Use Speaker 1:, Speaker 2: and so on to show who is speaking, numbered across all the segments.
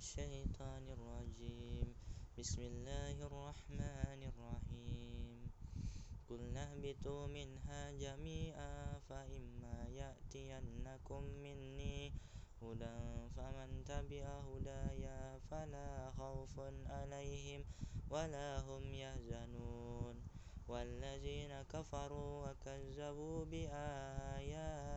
Speaker 1: الشيطان الرجيم. بسم الله الرحمن الرحيم. قلنا اهبطوا منها جميعا فإما يأتينكم مني هدى فمن تبع هدايا فلا خوف عليهم ولا هم يحزنون. والذين كفروا وكذبوا بآياتنا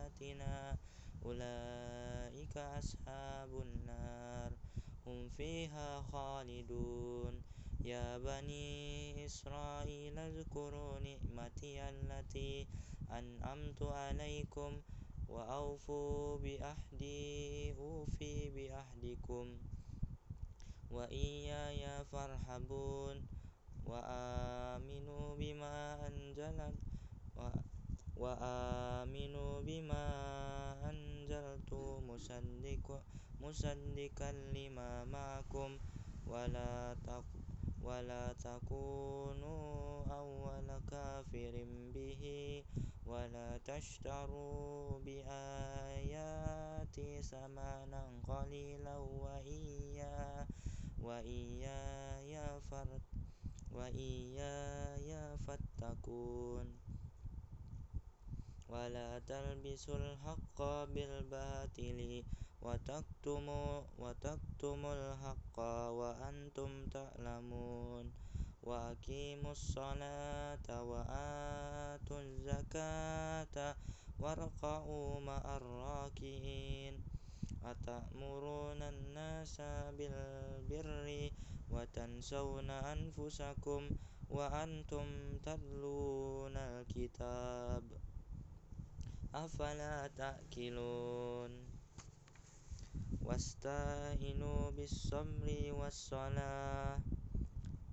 Speaker 1: أولئك أصحاب النار. هم فيها خالدون. يا بني إسرائيل اذكروا نعمتي التي أنعمت عليكم وأوفوا بأحدي أوفي بأحدكم. وإياي فارحبون وآمنوا بما أنزلت وآمنوا بما أنزلت مصدق مصدقا لما معكم. ولا ولا تكونوا أول كافر به. ولا تشتروا بآياتي ثمنا قليلا وإياي وإياي وإياي فاتقون. ولا تلبسوا الحق بالباطل وتكتموا وتكتموا الحق وأنتم تعلمون وأقيموا الصلاة وآتوا الزكاة واركعوا مع الراكعين أتأمرون الناس بالبر وتنسون أنفسكم وأنتم تتلون الكتاب أفلا تأكلون؟ واستعينوا بالصبر والصلاة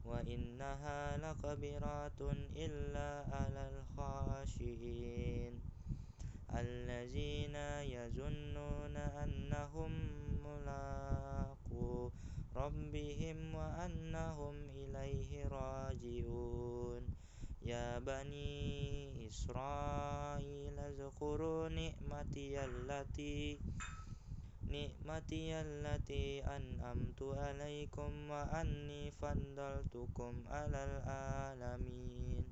Speaker 1: وإنها لكبيرة إلا على الخاشعين. الذين يظنون أنهم ملاقو ربهم وأنهم إليه راجعون. يا بني إسرائيل اذكروا نعمتي التي نعمتي التي أنعمت عليكم وأني فضلتكم على العالمين.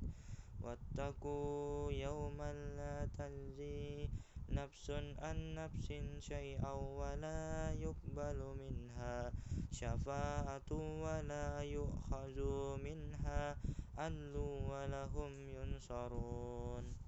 Speaker 1: واتقوا يوما لا تجزي نفس عن نفس شيئا ولا يقبل منها شفاعة ولا يؤخذ منها عدل ولا هم ينصرون